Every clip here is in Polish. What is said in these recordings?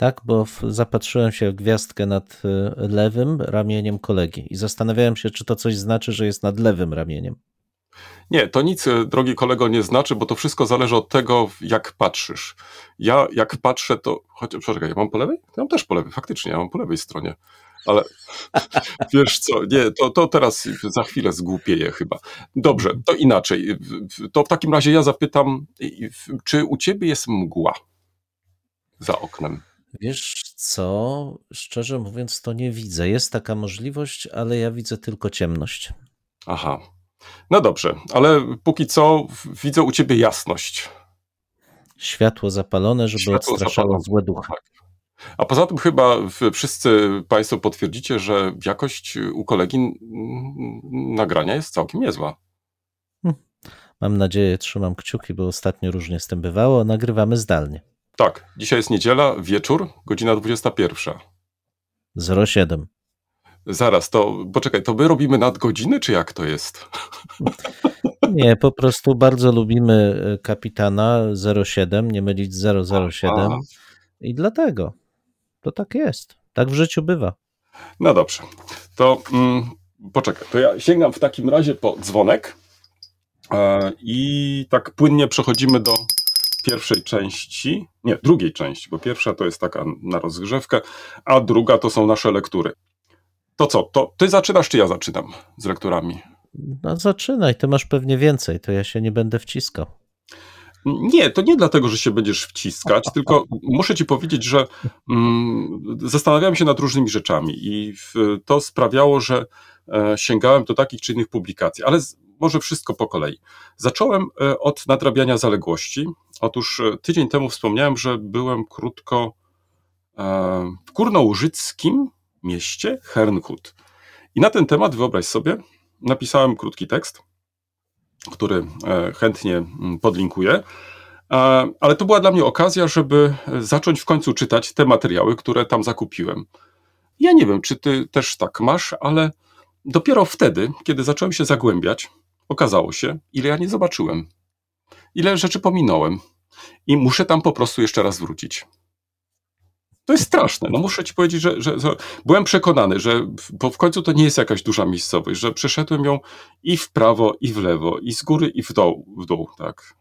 Tak, bo zapatrzyłem się w gwiazdkę nad y, lewym ramieniem kolegi i zastanawiałem się, czy to coś znaczy, że jest nad lewym ramieniem. Nie, to nic, e, drogi kolego, nie znaczy, bo to wszystko zależy od tego, jak patrzysz. Ja, jak patrzę, to. Chociaż, poczekaj, ja mam po lewej? Ja mam też po lewej, faktycznie, ja mam po lewej stronie. Ale wiesz co, nie, to, to teraz za chwilę zgłupieję chyba. Dobrze, to inaczej. To w takim razie ja zapytam, czy u ciebie jest mgła za oknem? Wiesz co, szczerze mówiąc, to nie widzę. Jest taka możliwość, ale ja widzę tylko ciemność. Aha. No dobrze, ale póki co widzę u ciebie jasność. Światło zapalone, żeby Światło odstraszało zapalone. złe duchy. Tak. A poza tym chyba wszyscy Państwo potwierdzicie, że jakość u kolegi nagrania jest całkiem niezła. Mam nadzieję, trzymam kciuki, bo ostatnio różnie z tym bywało. Nagrywamy zdalnie. Tak, dzisiaj jest niedziela, wieczór, godzina 21. 07. Zaraz, to poczekaj, to my robimy nadgodziny, czy jak to jest? Nie, po prostu bardzo lubimy y, kapitana 07, nie mylić z 007 Aha. i dlatego to tak jest. Tak w życiu bywa. No dobrze, to mm, poczekaj, to ja sięgam w takim razie po dzwonek e, i tak płynnie przechodzimy do pierwszej części, nie, drugiej części, bo pierwsza to jest taka na rozgrzewkę, a druga to są nasze lektury. To co, to ty zaczynasz, czy ja zaczynam z lekturami? No zaczynaj, ty masz pewnie więcej, to ja się nie będę wciskał. Nie, to nie dlatego, że się będziesz wciskać, tylko muszę ci powiedzieć, że mm, zastanawiałem się nad różnymi rzeczami i to sprawiało, że e, sięgałem do takich czy innych publikacji, ale z, może wszystko po kolei. Zacząłem e, od nadrabiania zaległości. Otóż e, tydzień temu wspomniałem, że byłem krótko e, w górnołużyckim mieście Hernhut. I na ten temat, wyobraź sobie, napisałem krótki tekst który e, chętnie mm, podlinkuję. Ale to była dla mnie okazja, żeby zacząć w końcu czytać te materiały, które tam zakupiłem. Ja nie wiem, czy ty też tak masz, ale dopiero wtedy, kiedy zacząłem się zagłębiać, okazało się, ile ja nie zobaczyłem. Ile rzeczy pominąłem. I muszę tam po prostu jeszcze raz wrócić. To jest straszne. No muszę ci powiedzieć, że, że, że byłem przekonany, że w- w końcu to nie jest jakaś duża miejscowość, że przeszedłem ją i w prawo, i w lewo, i z góry, i w dół, w dół tak.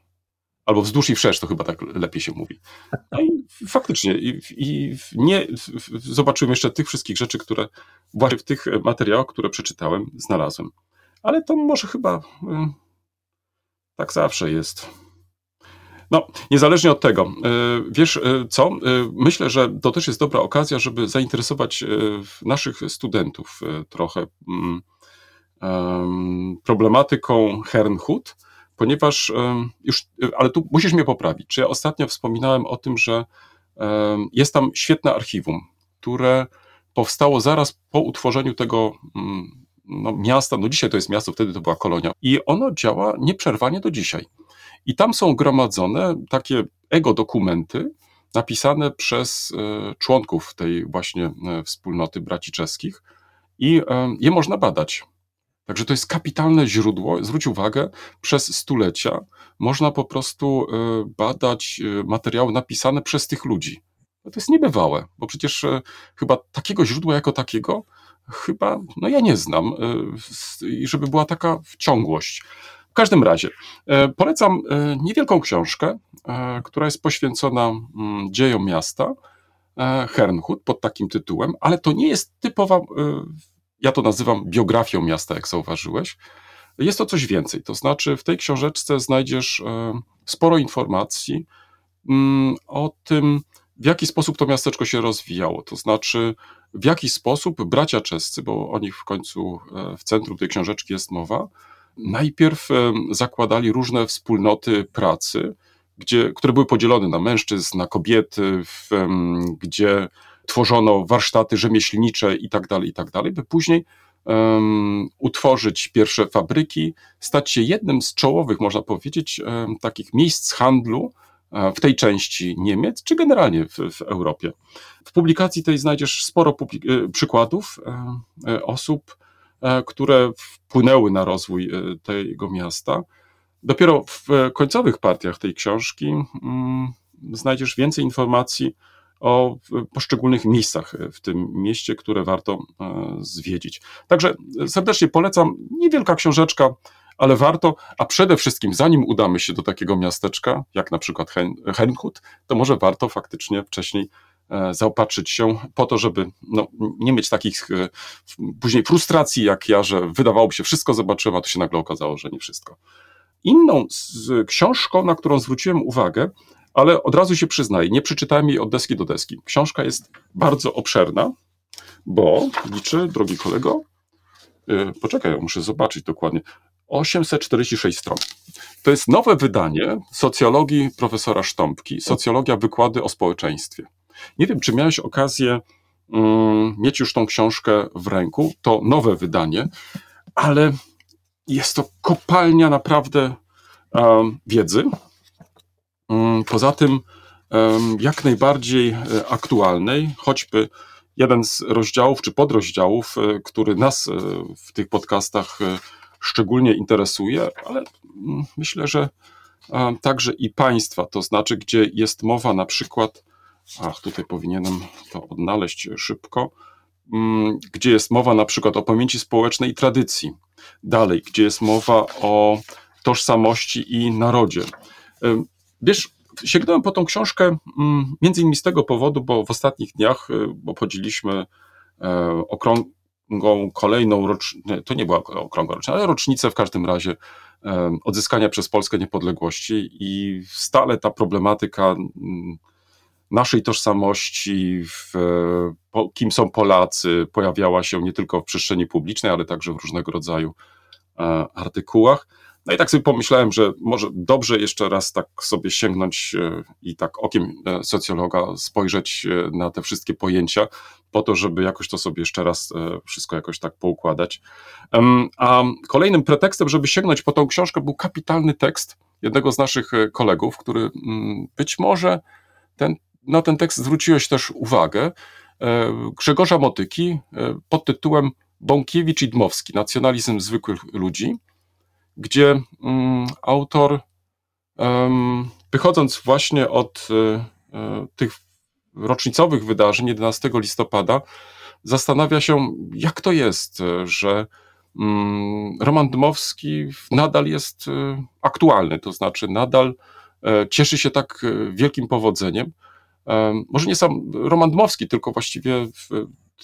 Albo wzdłuż i wszerz, to chyba tak lepiej się mówi. No i faktycznie, i, i nie zobaczyłem jeszcze tych wszystkich rzeczy, które właśnie w tych materiałach, które przeczytałem, znalazłem. Ale to może chyba y, tak zawsze jest. No, niezależnie od tego, y, wiesz y, co? Y, Myślę, że to też jest dobra okazja, żeby zainteresować naszych studentów trochę mm, em, problematyką Hernhut, ponieważ już, ale tu musisz mnie poprawić. Czy ja ostatnio wspominałem o tym, że jest tam świetne archiwum, które powstało zaraz po utworzeniu tego mm, no, miasta. No dzisiaj to jest miasto, wtedy to była kolonia. I ono działa nieprzerwanie do dzisiaj. I tam są gromadzone takie ego dokumenty napisane przez e, członków tej właśnie e, wspólnoty braci czeskich i e, je można badać. Także to jest kapitalne źródło. Zwróć uwagę, przez stulecia można po prostu badać materiały napisane przez tych ludzi. No To jest niebywałe, bo przecież chyba takiego źródła jako takiego chyba, no ja nie znam, e, i żeby była taka ciągłość. W każdym razie, e, polecam e, niewielką książkę, która jest poświęcona mm, dziejom miasta, Hernhut, pod takim tytułem, ale to nie jest typowa, ja to nazywam biografią miasta, jak zauważyłeś, jest to coś więcej. To znaczy, w tej książeczce znajdziesz sporo informacji mm, o tym, w jaki sposób to miasteczko się rozwijało. To znaczy, w jaki sposób bracia czescy, bo o nich w końcu e, w centrum tej książeczki jest mowa, najpierw e, zakładali różne wspólnoty pracy, gdzie, które były podzielone na mężczyzn, na kobiety, w, gdzie tworzono warsztaty rzemieślnicze i tak dalej, i tak by później em, utworzyć pierwsze fabryki, stać się jednym z czołowych, można powiedzieć, em, takich miejsc handlu w tej części Niemiec, czy generalnie w, w Europie. W publikacji tej znajdziesz sporo e, przykładów e, e, osób, e, które wpłynęły na rozwój e, tego miasta. Dopiero w e, końcowych partiach tej książki mm, znajdziesz więcej informacji o poszczególnych miejscach e, w tym mieście, które warto e, zwiedzić. Także serdecznie polecam. Niewielka książeczka, ale warto, a przede wszystkim zanim udamy się do takiego miasteczka, jak na przykład Hen- Hernhut, to może warto faktycznie wcześniej e, zaopatrzyć się po to, żeby no, nie mieć takich e, później frustracji jak ja, że wydawałoby się wszystko zobaczyłem, a to się nagle okazało, że nie wszystko. Inną książką, na którą zwróciłem uwagę, ale od razu się przyznaję, nie przeczytałem jej od deski do deski. Książka jest bardzo obszerna, bo liczy, drogi kolego, yy, poczekaj, muszę zobaczyć dokładnie, 846 stron. To jest nowe wydanie socjologii profesora Sztąpki, socjologia wykłady o społeczeństwie. Nie wiem, czy miałeś okazję mm, mieć już tą książkę w ręku, to nowe wydanie, ale jest to kopalnia naprawdę em, wiedzy. Mm, Poza tym, jak najbardziej e, aktualnej, choćby jeden z rozdziałów czy podrozdziałów, e, który nas e, w tych podcastach szczególnie interesuje, ale mm, myślę, że także i państwa, to znaczy, gdzie jest mowa na przykład, ach, tutaj powinienem to odnaleźć szybko, mm, gdzie jest mowa na przykład o pamięci społecznej i tradycji. Dalej, gdzie jest mowa o tożsamości i narodzie. Wiesz, sięgnąłem po tą książkę mm, między innymi z tego powodu, bo w ostatnich dniach y, obchodziliśmy e, okrągłą kolejną rocznicę, to nie była okrągła rocznica, ale rocznicę w każdym razie e, odzyskania przez Polskę niepodległości i stale ta problematyka naszej tożsamości, w, po, kim są Polacy, pojawiała się nie tylko w przestrzeni publicznej, ale także w różnego rodzaju e, artykułach. No i tak sobie pomyślałem, że może dobrze jeszcze raz tak sobie sięgnąć e, i tak okiem e, socjologa spojrzeć e, na te wszystkie pojęcia, po to, żeby jakoś to sobie jeszcze raz wszystko jakoś tak poukładać. A kolejnym pretekstem, żeby sięgnąć po tą książkę, był kapitalny tekst jednego z naszych kolegów, który mm, być może ten, na ten tekst zwróciłeś też uwagę, Grzegorza Motyki pod tytułem Bąkiewicz i Dmowski, nacjonalizm zwykłych ludzi, gdzie mm, autor, wychodząc właśnie od e, e, tych rocznicowych wydarzeń 11 listopada, zastanawia się, jak to jest, e, że mm, Roman Dmowski nadal jest aktualny, to znaczy nadal cieszy się tak wielkim powodzeniem. Em, Może nie sam Roman Dmowski, tylko właściwie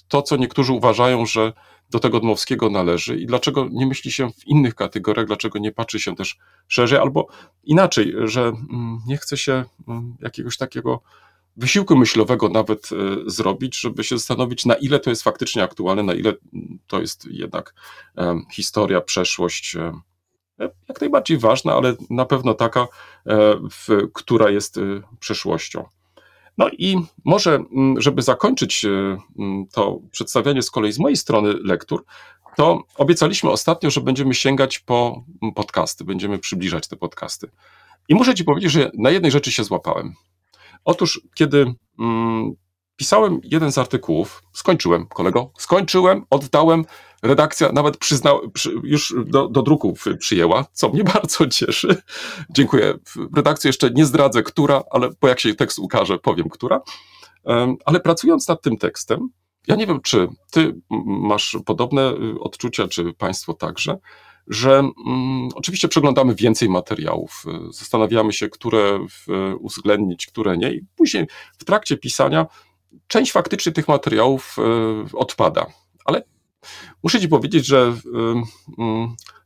to, co niektórzy uważają, że do tego Dmowskiego należy i dlaczego nie myśli się w innych kategoriach, dlaczego nie patrzy się też szerzej, albo inaczej, że mm, nie chce się mm, jakiegoś takiego wysiłku myślowego nawet e, zrobić, żeby się zastanowić, na ile to jest faktycznie aktualne, na ile mm, to jest jednak historia, przeszłość, jak najbardziej ważna, ale na pewno taka, e, która jest e, przeszłością. No i może, mm, żeby zakończyć e, mm, to przedstawianie z kolei z mojej strony lektur, to obiecaliśmy ostatnio, że będziemy sięgać po mm, podcasty, będziemy przybliżać te podcasty. I muszę Ci powiedzieć, że na jednej rzeczy się złapałem. Otóż, kiedy mm, pisałem jeden z artykułów, skończyłem, kolego, skończyłem, oddałem, redakcja nawet przyznał, przy, już do, do druku przyjęła, co mnie bardzo cieszy. Dziękuję. Redakcja jeszcze nie zdradzę, która, ale po jak się tekst ukaże, powiem, która. Ale pracując nad tym tekstem, ja nie wiem, czy ty masz podobne y, odczucia, czy państwo także, że mm, oczywiście przeglądamy więcej materiałów, y, zastanawiamy się, które uwzględnić, które nie, i później w trakcie pisania część faktycznie tych materiałów y, odpada. Ale Muszę ci powiedzieć, że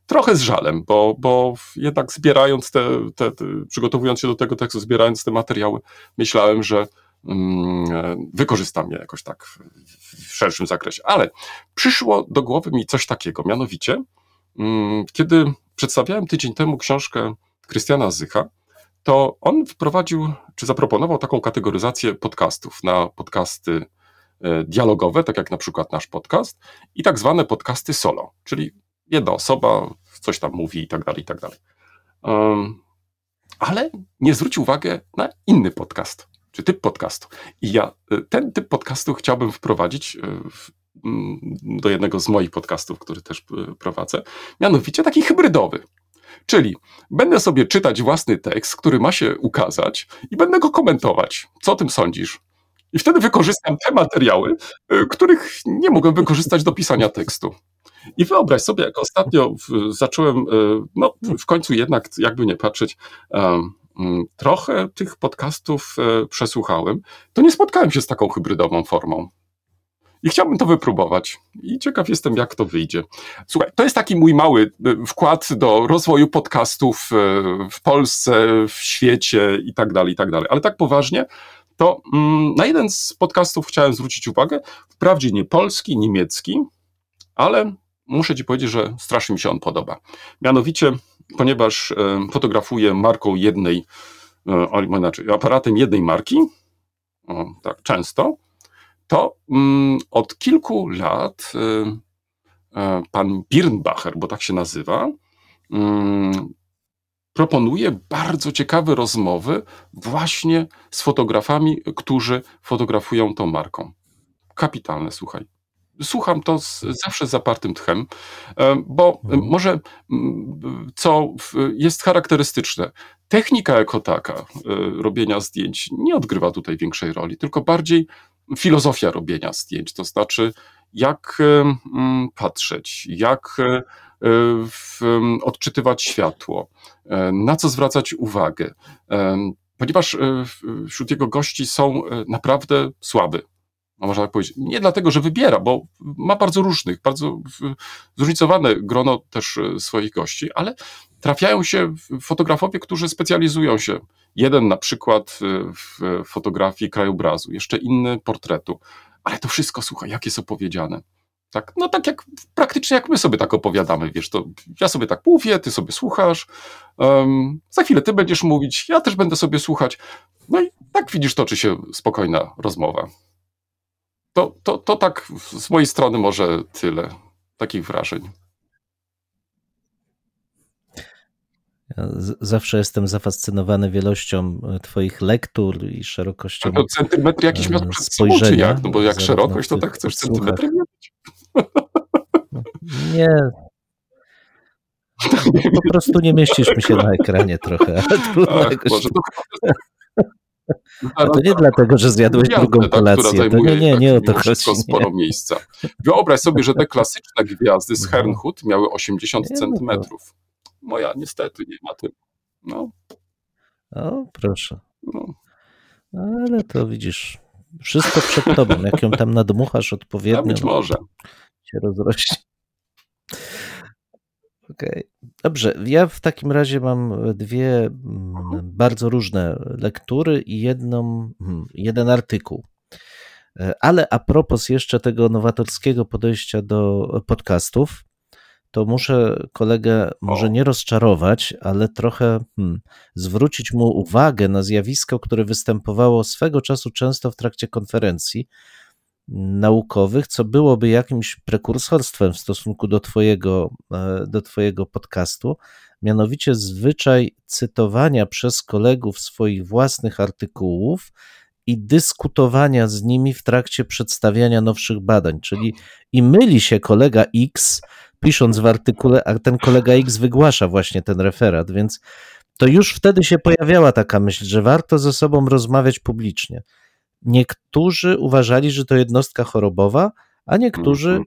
trochę z żalem, bo, bo jednak zbierając te, te, te, przygotowując się do tego tekstu, zbierając te materiały, myślałem, że wykorzystam je jakoś tak w, szerszym zakresie. Ale przyszło do głowy mi coś takiego, mianowicie, kiedy przedstawiałem tydzień temu książkę Krystiana Zycha, to on wprowadził, czy zaproponował taką kategoryzację podcastów na podcasty dialogowe, tak jak na przykład nasz podcast, i tak zwane podcasty solo, czyli jedna osoba coś tam mówi i tak dalej, i tak dalej. Um, ale nie zwrócił uwagi na inny podcast, czy typ podcastu. I ja e, ten typ podcastu chciałbym wprowadzić e, w, mm, do jednego z moich podcastów, który też e, prowadzę, mianowicie taki hybrydowy. Czyli będę sobie czytać własny tekst, który ma się ukazać i będę go komentować. Co o tym sądzisz? I wtedy wykorzystam te materiały, y, których nie mogłem wykorzystać do pisania tekstu. I wyobraź sobie, jak ostatnio zacząłem, y, no w końcu jednak, jakby nie patrzeć, um, trochę tych podcastów e, przesłuchałem, to nie spotkałem się z taką hybrydową formą. I chciałbym to wypróbować. I ciekaw jestem, jak to wyjdzie. Słuchaj, to jest taki mój mały y, wkład do rozwoju podcastów y, w Polsce, w świecie i tak dalej, i tak dalej. Ale tak poważnie, to mm, na jeden z podcastów chciałem zwrócić uwagę. Wprawdzie nie polski, niemiecki, ale muszę ci powiedzieć, że strasznie mi się on podoba. Mianowicie, ponieważ y, fotografuję marką jednej, o, inaczej, aparatem jednej marki, o, tak często, to mm, od kilku lat y, pan Birnbacher, bo tak się nazywa, mm, proponuje bardzo ciekawe rozmowy właśnie z fotografami, którzy fotografują tą marką. Kapitalne, słuchaj. Słucham to z, zawsze z zapartym tchem, e, bo Mhm. może co jest charakterystyczne, technika jako taka e, robienia zdjęć nie odgrywa tutaj większej roli, tylko bardziej filozofia robienia zdjęć, to znaczy jak e, patrzeć, jak e, e, w, odczytywać światło, e, na co zwracać uwagę, Em, ponieważ e, wśród jego gości są e, naprawdę słaby. No, można tak powiedzieć. Nie dlatego, że wybiera, bo ma bardzo różnych, bardzo zróżnicowane grono też e, swoich gości, ale trafiają się fotografowie, którzy specjalizują się. Jeden na przykład e, w fotografii krajobrazu, jeszcze inny portretu. Ale to wszystko, słuchaj, jak jest opowiedziane. Tak, no tak jak praktycznie jak my sobie tak opowiadamy, wiesz, to ja sobie tak mówię, ty sobie słuchasz, em, za chwilę ty będziesz mówić, ja też będę sobie słuchać. No i tak widzisz, toczy się spokojna rozmowa. To, to, to tak z mojej strony może tyle takich wrażeń. Ja z- zawsze jestem zafascynowany wielością e, Twoich lektur i szerokością. To centymetr jakiś e, miał przed sobą, czy jak? No bo jak szerokość, to tak chcesz centymetrem mierzyć. Nie. Po prostu nie mieścisz mi się na ekranie trochę, trudno Ach, jakoś. Boże, to A to nie dlatego, że zjadłeś drugą tak, kolację. To nie, nie, tak nie o to chodzi. sporo miejsca. Wyobraź sobie, że te klasyczne gwiazdy z No. Herrnhut miały 80 Nie, no centymetrów. Moja niestety nie ma tym. No, O, proszę. no. Ale to widzisz, wszystko przed tobą. Jak ją tam nadmuchasz A odpowiednio, być no, może. się rozrośnie. Okej. Dobrze, ja w takim razie mam dwie mm, bardzo różne lektury i jedną, hmm, jeden artykuł. E, Ale a propos jeszcze tego nowatorskiego podejścia do podcastów, to muszę kolegę może O. nie rozczarować, ale trochę hmm, zwrócić mu uwagę na zjawisko, które występowało swego czasu często w trakcie konferencji naukowych, co byłoby jakimś prekursorstwem w stosunku do twojego, e, do twojego podcastu, mianowicie zwyczaj cytowania przez kolegów swoich własnych artykułów i dyskutowania z nimi w trakcie przedstawiania nowszych badań. Czyli i myli się kolega X, pisząc w artykule, a ten kolega X wygłasza właśnie ten referat, więc to już wtedy się pojawiała taka myśl, że warto ze sobą rozmawiać publicznie. Niektórzy uważali, że to jednostka chorobowa, a niektórzy Mhm.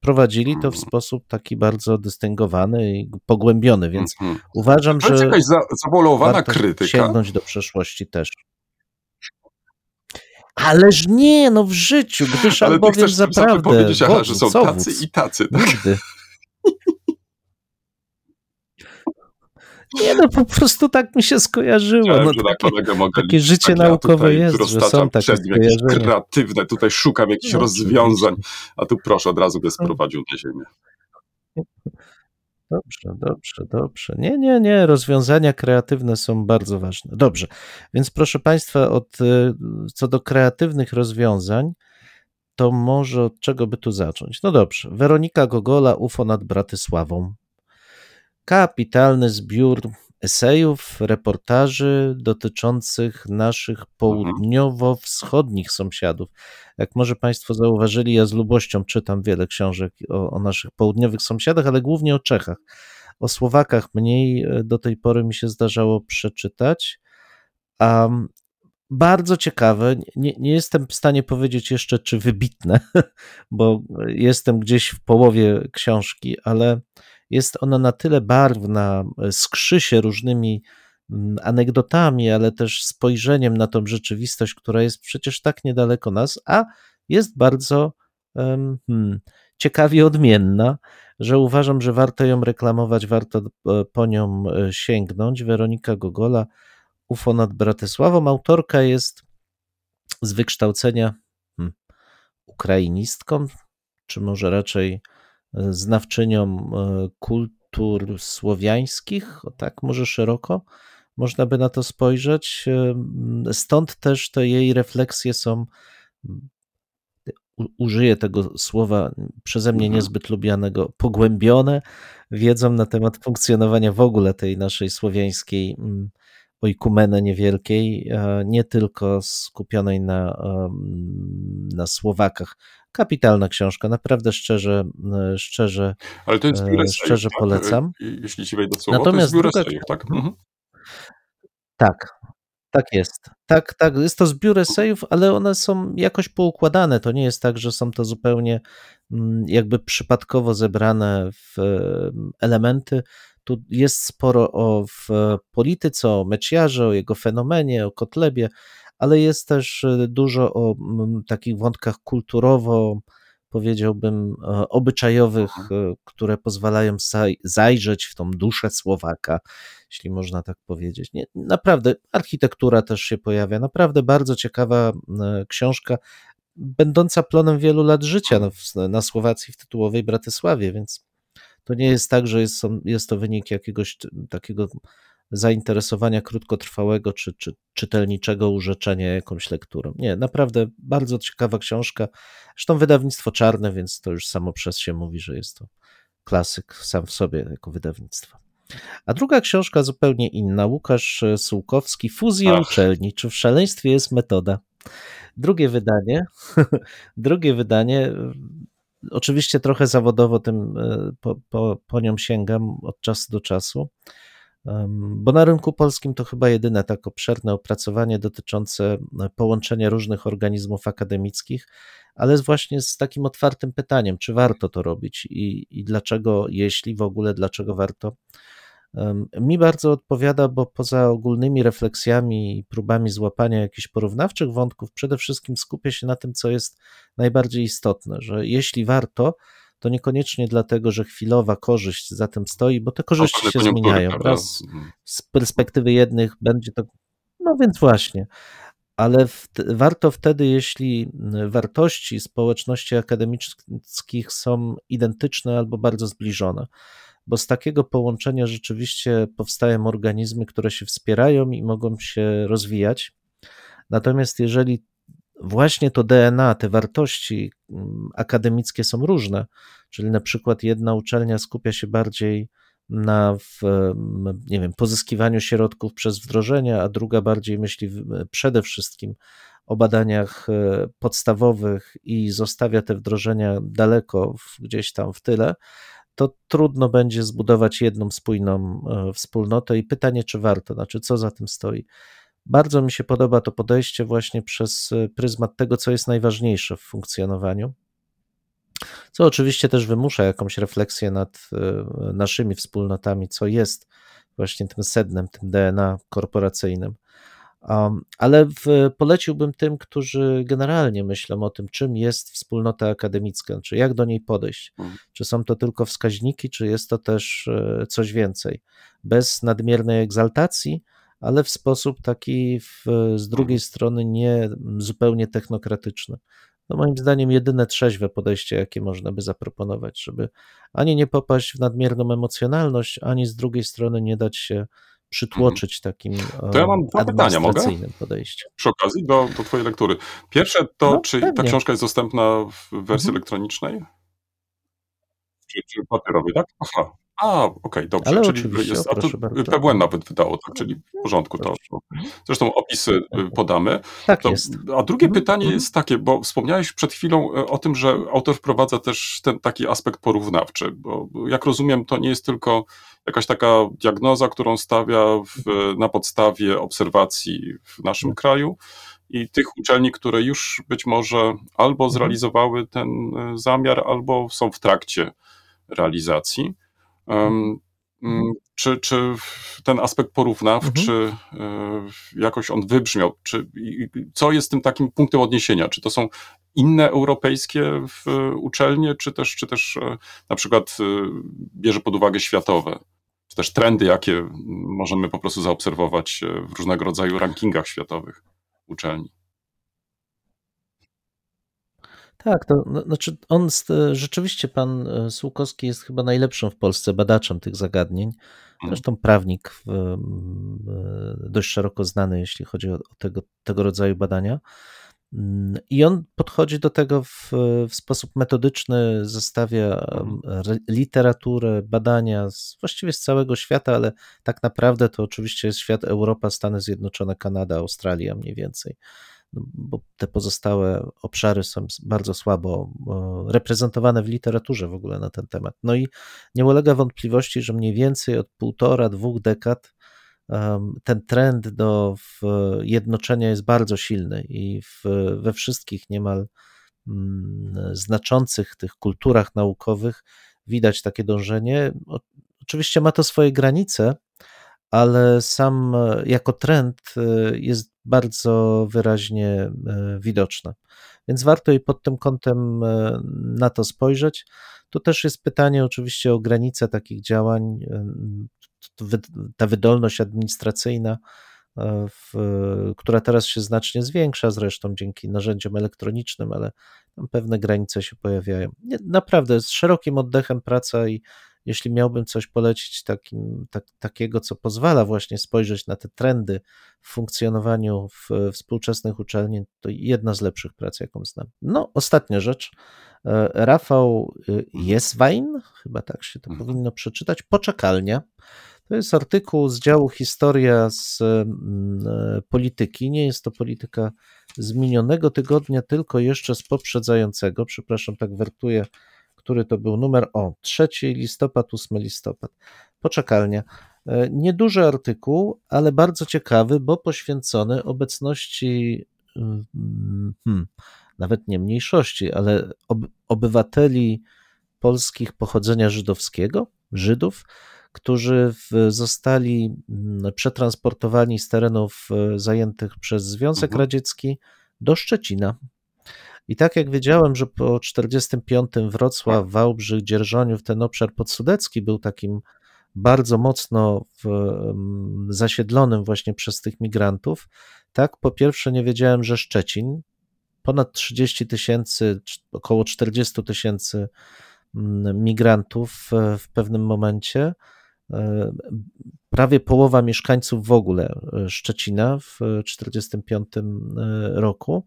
prowadzili to w sposób taki bardzo dystyngowany i pogłębiony, więc Mhm. uważam, To jest że jakaś za, zawolowana warto krytyka. sięgnąć do przeszłości też. Ależ nie, no w życiu, gdyż Ale albowiem zaprawdę powiedzieć, aha, że są tacy i tacy. Tak? Nigdy. Nie no, po prostu tak mi się skojarzyło. Chciałem, No, na takie, kolegę mogę takie życie tak ja naukowe tutaj jest, że są takie jakieś kreatywne, tutaj szukam jakichś No, rozwiązań, a tu proszę, od razu mnie sprowadził na ziemię. Dobrze, dobrze, dobrze. Nie, nie, nie. Rozwiązania kreatywne są bardzo ważne. Dobrze. Więc proszę Państwa, od, y, co do kreatywnych rozwiązań, to może od czego by tu zacząć? No dobrze. Weronika Gogola, UFO nad Bratysławą. Kapitalny zbiór esejów, reportaży dotyczących naszych południowo-wschodnich sąsiadów. Jak może Państwo zauważyli, ja z lubością czytam wiele książek o, o naszych południowych sąsiadach, ale głównie o Czechach. O Słowakach mniej e, do tej pory mi się zdarzało przeczytać. A bardzo ciekawe, nie, nie jestem w stanie powiedzieć jeszcze, czy wybitne, bo jestem gdzieś w połowie książki, ale jest ona na tyle barwna, skrzy się różnymi mm, anegdotami, ale też spojrzeniem na tą rzeczywistość, która jest przecież tak niedaleko nas, a jest bardzo hmm, ciekawie odmienna, że uważam, że warto ją reklamować, warto e, po nią e, sięgnąć. Weronika Gogola, UFO nad Bratysławą. Autorka jest z wykształcenia hmm, ukrainistką, czy może raczej e, znawczynią e, kultur słowiańskich, tak może szeroko można by na to spojrzeć. E, Stąd też te jej refleksje są, użyję tego słowa przeze mnie Mhm. niezbyt lubianego, pogłębione wiedzą na temat funkcjonowania w ogóle tej naszej słowiańskiej ojkumenę niewielkiej, e, nie tylko skupionej na, na Słowakach. Kapitalna książka, naprawdę szczerze, e, szczerze Ale to jest E, esejów, szczerze tak? polecam. E, Jeśli ci wejdę słowo, to Natomiast jest druga esejów, tak? książka- Mhm. Tak, tak jest. Tak, tak. Jest to zbiór esejów, ale one są jakoś poukładane. To nie jest tak, że są to zupełnie mm, jakby przypadkowo zebrane w em, elementy. Tu jest sporo o w polityce, o Meciarze, o jego fenomenie, o Kotlebie, ale jest też e, dużo o takich wątkach kulturowo, powiedziałbym, e, obyczajowych, e, które pozwalają zaj- zajrzeć w tą duszę Słowaka, jeśli można tak powiedzieć. Nie, naprawdę, architektura też się pojawia. Naprawdę bardzo ciekawa książka, będąca plonem wielu lat życia w- na Słowacji w tytułowej Bratysławie, więc to nie jest tak, że jest, jest to wynik jakiegoś takiego zainteresowania krótkotrwałego czy, czy czytelniczego urzeczenia jakąś lekturą. Nie, naprawdę bardzo ciekawa książka. Zresztą wydawnictwo czarne, więc to już samo przez się mówi, że jest to klasyk sam w sobie jako wydawnictwo. A druga książka zupełnie inna. Łukasz Sułkowski, Fuzje Ach. uczelni. Czy w szaleństwie jest metoda? Drugie wydanie. drugie wydanie. Oczywiście trochę zawodowo tym e, po, po, po nią sięgam od czasu do czasu. Bo na rynku polskim to chyba jedyne tak obszerne opracowanie dotyczące e, połączenia różnych organizmów akademickich, ale właśnie z takim otwartym pytaniem, czy warto to robić i, i dlaczego, jeśli w ogóle, dlaczego warto. Mi bardzo odpowiada, bo poza ogólnymi refleksjami i próbami złapania jakichś porównawczych wątków, przede wszystkim skupia się na tym, co jest najbardziej istotne, że jeśli warto, to niekoniecznie dlatego, że chwilowa korzyść za tym stoi, bo te korzyści się zmieniają. Raz z perspektywy jednych będzie to. No więc właśnie. Ale w, warto wtedy, jeśli wartości społeczności akademickich są identyczne albo bardzo zbliżone, bo z takiego połączenia rzeczywiście powstają organizmy, które się wspierają i mogą się rozwijać. Natomiast jeżeli właśnie to DNA, te wartości mm, akademickie są różne, czyli na przykład jedna uczelnia skupia się bardziej na w, em, nie wiem, pozyskiwaniu środków przez wdrożenia, a druga bardziej myśli przede wszystkim o badaniach e, podstawowych i zostawia te wdrożenia daleko gdzieś tam w tyle, to trudno będzie zbudować jedną spójną e, wspólnotę. I pytanie, czy warto, znaczy co za tym stoi. Bardzo mi się podoba to podejście właśnie przez e, pryzmat tego, co jest najważniejsze w funkcjonowaniu co oczywiście też wymusza jakąś refleksję nad e, naszymi wspólnotami, co jest właśnie tym sednem, tym DNA korporacyjnym. Um, ale w, poleciłbym tym, którzy generalnie myślą o tym, czym jest wspólnota akademicka, czy jak do niej podejść. Mhm. Czy są to tylko wskaźniki, czy jest to też e, coś więcej. Bez nadmiernej egzaltacji, ale w sposób taki w, z drugiej strony nie zupełnie technokratyczny. To moim zdaniem jedyne trzeźwe podejście, jakie można by zaproponować, żeby ani nie popaść w nadmierną emocjonalność, ani z drugiej strony nie dać się przytłoczyć takim Mhm. To ja mam dwa pytania, mogę? Przy okazji do, do twojej lektury. Pierwsze to, No, czy ta pewnie. książka jest dostępna w wersji Mhm. elektronicznej? Czy, czy papierowej, tak? Aha. A, okej, dobrze. Ale czyli jest, bardzo. PWN nawet wydało, tak? Czyli w porządku to. to. Zresztą opisy y, podamy. Tak To, jest. a drugie Mhm, pytanie mhm. jest takie, bo wspomniałeś przed chwilą e, o tym, że autor wprowadza też ten taki aspekt porównawczy, bo jak rozumiem, to nie jest tylko jakaś taka diagnoza, którą stawia w, na podstawie obserwacji w naszym kraju i tych uczelni, które już być może albo Mhm. zrealizowały ten e, zamiar, albo są w trakcie realizacji. Um, Mhm. czy, czy ten aspekt porównawczy e, jakoś on wybrzmiał? Czy, co jest tym takim punktem odniesienia? Czy to są inne europejskie uczelnie, czy też, czy też e, na przykład e, bierze pod uwagę światowe? Czy też trendy, jakie możemy po prostu zaobserwować w różnego rodzaju rankingach światowych uczelni? Tak, to no, znaczy on st- rzeczywiście pan e, Sułkowski jest chyba najlepszym w Polsce badaczem tych zagadnień. Zresztą prawnik e, dość szeroko znany, jeśli chodzi o tego, tego rodzaju badania. Mm, I on podchodzi do tego w, w sposób metodyczny, zestawia re- literaturę, badania z, właściwie z całego świata, ale tak naprawdę to oczywiście jest świat Europa, Stany Zjednoczone, Kanada, Australia mniej więcej bo te pozostałe obszary są bardzo słabo e, reprezentowane w literaturze w ogóle na ten temat. No i nie ulega wątpliwości, że mniej więcej od półtora, dwóch dekad ten trend do jednoczenia jest bardzo silny i w, we wszystkich niemal mm, znaczących tych kulturach naukowych widać takie dążenie. Oczywiście ma to swoje granice, ale sam e, jako trend e, jest bardzo wyraźnie e, widoczny. Więc warto i pod tym kątem na to spojrzeć. Tu też jest pytanie oczywiście o granice takich działań, ta wydolność administracyjna, w, która teraz się znacznie zwiększa zresztą dzięki narzędziom elektronicznym, ale pewne granice się pojawiają. Naprawdę z szerokim oddechem praca i jeśli miałbym coś polecić takim, tak, takiego, co pozwala właśnie spojrzeć na te trendy w funkcjonowaniu w, współczesnych uczelni, to jedna z lepszych prac, jaką znam. No, ostatnia rzecz. E, Rafał y, Jeswein, chyba tak się to Mhm. powinno przeczytać, Poczekalnia. To jest artykuł z działu Historia z mm, e, polityki. Nie jest to polityka z minionego tygodnia, tylko jeszcze z poprzedzającego. Przepraszam, tak wertuję który to był numer o 3 listopad, 8 listopad. Poczekalnia. E, Nieduży artykuł, ale bardzo ciekawy, bo poświęcony obecności mm, hmm, nawet nie mniejszości, ale ob, obywateli polskich pochodzenia żydowskiego, Żydów, którzy w, zostali mm, przetransportowani z terenów e, zajętych przez Związek Mhm. Radziecki do Szczecina. I tak jak wiedziałem, że po 45 Wrocław, Wałbrzych, Dzierżoniów, ten obszar podsudecki był takim bardzo mocno w, em, zasiedlonym właśnie przez tych migrantów, tak po pierwsze nie wiedziałem, że Szczecin, ponad 30 tysięcy, około 40 tysięcy mm, migrantów e, w pewnym momencie, e, prawie połowa mieszkańców w ogóle e, Szczecina w 45 roku,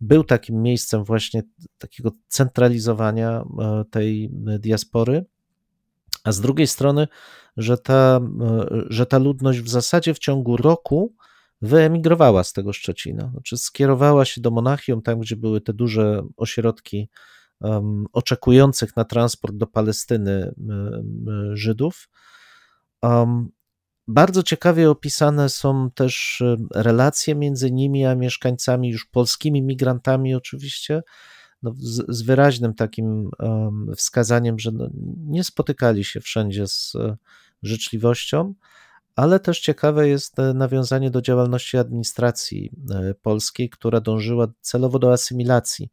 był takim miejscem właśnie takiego centralizowania e, tej diaspory, a z drugiej strony, że ta, e, że ta ludność w zasadzie w ciągu roku wyemigrowała z tego Szczecina, znaczy skierowała się do Monachium, tam gdzie były te duże ośrodki um, oczekujących na transport do Palestyny um, Żydów. Um, bardzo ciekawie opisane są też e, relacje między nimi a mieszkańcami, już polskimi migrantami, oczywiście, no, z, z, wyraźnym takim wskazaniem, że no, nie spotykali się wszędzie z e, życzliwością, ale też ciekawe jest e, nawiązanie do działalności administracji polskiej, która dążyła celowo do asymilacji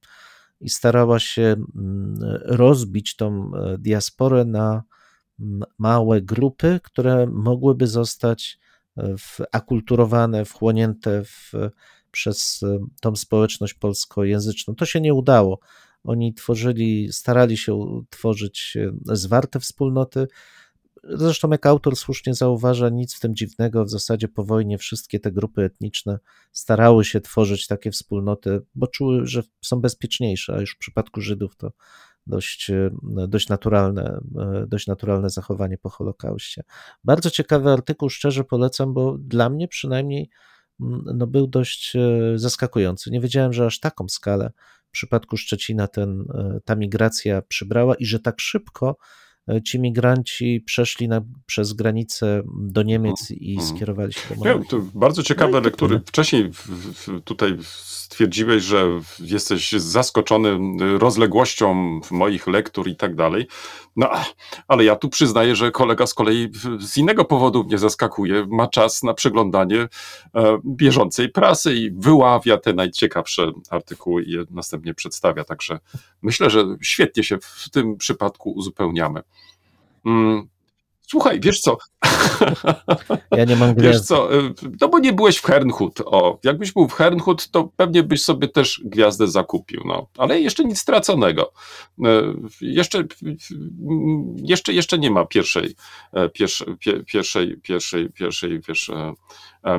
i starała się mm, rozbić tą diasporę na małe grupy, które mogłyby zostać e, w- akulturowane, wchłonięte w, przez e, tą społeczność polskojęzyczną. To się nie udało. Oni tworzyli, starali się tworzyć e, zwarte wspólnoty. Zresztą, jak autor słusznie zauważa, nic w tym dziwnego. W zasadzie po wojnie wszystkie te grupy etniczne starały się tworzyć takie wspólnoty, bo czuły, że są bezpieczniejsze, a już w przypadku Żydów to dość, e, dość, naturalne, e, dość naturalne zachowanie po Holokauście. Bardzo ciekawy artykuł, szczerze polecam, bo dla mnie przynajmniej mm, no, był dość e, zaskakujący. Nie wiedziałem, że aż taką skalę w przypadku Szczecina ten, ta migracja przybrała i że tak szybko ci migranci przeszli na, przez granicę do Niemiec i Mhm. skierowali się do Monarchii. to bardzo ciekawe No lektury. Wcześniej w, w, tutaj stwierdziłeś, że jesteś zaskoczony rozległością moich lektur i tak dalej. No, ale ja tu przyznaję, że kolega z kolei z innego powodu mnie zaskakuje. Ma czas na przeglądanie e, bieżącej prasy i wyławia te najciekawsze artykuły i je następnie przedstawia. Także myślę, że świetnie się w tym przypadku uzupełniamy. Słuchaj, wiesz co? Ja nie mam Wiesz gwiazdy. co, y, no bo nie byłeś w Hernhut. O, jakbyś był w Hernhut, to pewnie byś sobie też gwiazdę zakupił, no. Ale jeszcze nic straconego. Y, Jeszcze, jeszcze, jeszcze nie ma pierwszej, pierwszej, pie- pierwszej, pierwszej, pierwszej, wiesz, e,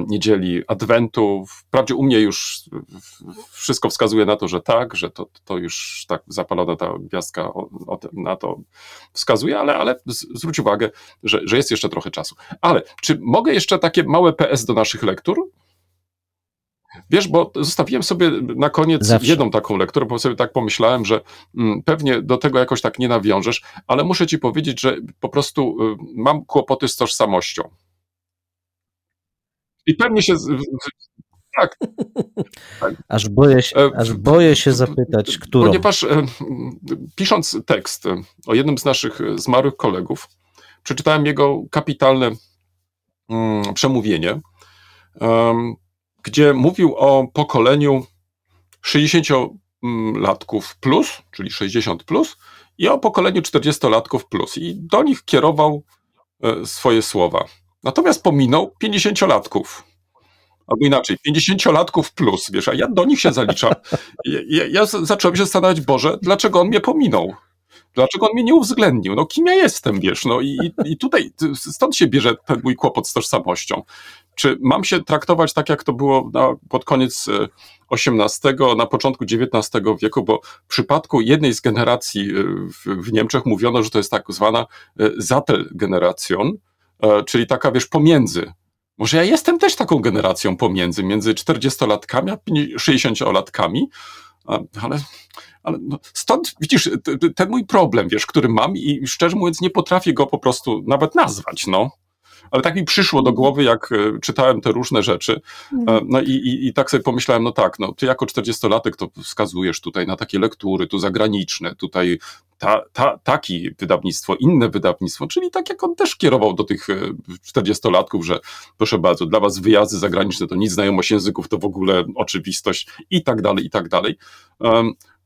niedzieli Adwentu. Wprawdzie u mnie już wszystko wskazuje na to, że tak, że to, to już tak zapalona ta gwiazdka o, o, na to wskazuje, ale, ale zwróć uwagę, że, że jest jeszcze trochę czasu. Ale czy mogę jeszcze takie małe PS do naszych lektur? Wiesz, bo zostawiłem sobie na koniec Zawsze. jedną taką lekturę, bo sobie tak pomyślałem, że mm, pewnie do tego jakoś tak nie nawiążesz, ale muszę ci powiedzieć, że po prostu y, mam kłopoty z tożsamością. I pewnie się. w- Tak, Aż boję się, E, aż boję się zapytać, którą. Ponieważ e, pisząc tekst e, o jednym z naszych zmarłych kolegów, przeczytałem jego kapitalne mm, przemówienie, em, gdzie mówił o pokoleniu 60-latków plus, czyli 60 plus, i o pokoleniu 40-latków plus. I do nich kierował swoje słowa. Natomiast pominął 50-latków. Albo inaczej, 50-latków plus, wiesz, a ja do nich się zaliczam. Ja, ja, zacząłem się zastanawiać, Boże, dlaczego on mnie pominął? Dlaczego on mnie nie uwzględnił? No kim ja jestem, wiesz? No i, i, tutaj stąd się bierze ten mój kłopot z tożsamością. Czy mam się traktować tak, jak to było na, pod koniec XVIII, na początku XIX wieku, bo w przypadku jednej z generacji e, w, w Niemczech mówiono, że to jest tak zwana Sattelgeneration, e, czyli taka, wiesz, pomiędzy. Może ja jestem też taką generacją pomiędzy, między 40-latkami a 60-latkami, a- ale, ale no, stąd widzisz ten mój problem, wiesz, który mam i szczerze mówiąc nie potrafię go po prostu nawet nazwać, no. Ale tak mi przyszło do głowy, jak e, czytałem te różne rzeczy. E, No i, i, i tak sobie pomyślałem, no tak, no ty jako 40-latek to wskazujesz tutaj na takie lektury, tu zagraniczne, tutaj ta, ta, taki wydawnictwo, inne wydawnictwo, czyli tak jak on też kierował do tych e, 40-latków, że proszę bardzo, dla was wyjazdy zagraniczne to nic, znajomość języków to w ogóle oczywistość i tak dalej, i tak dalej.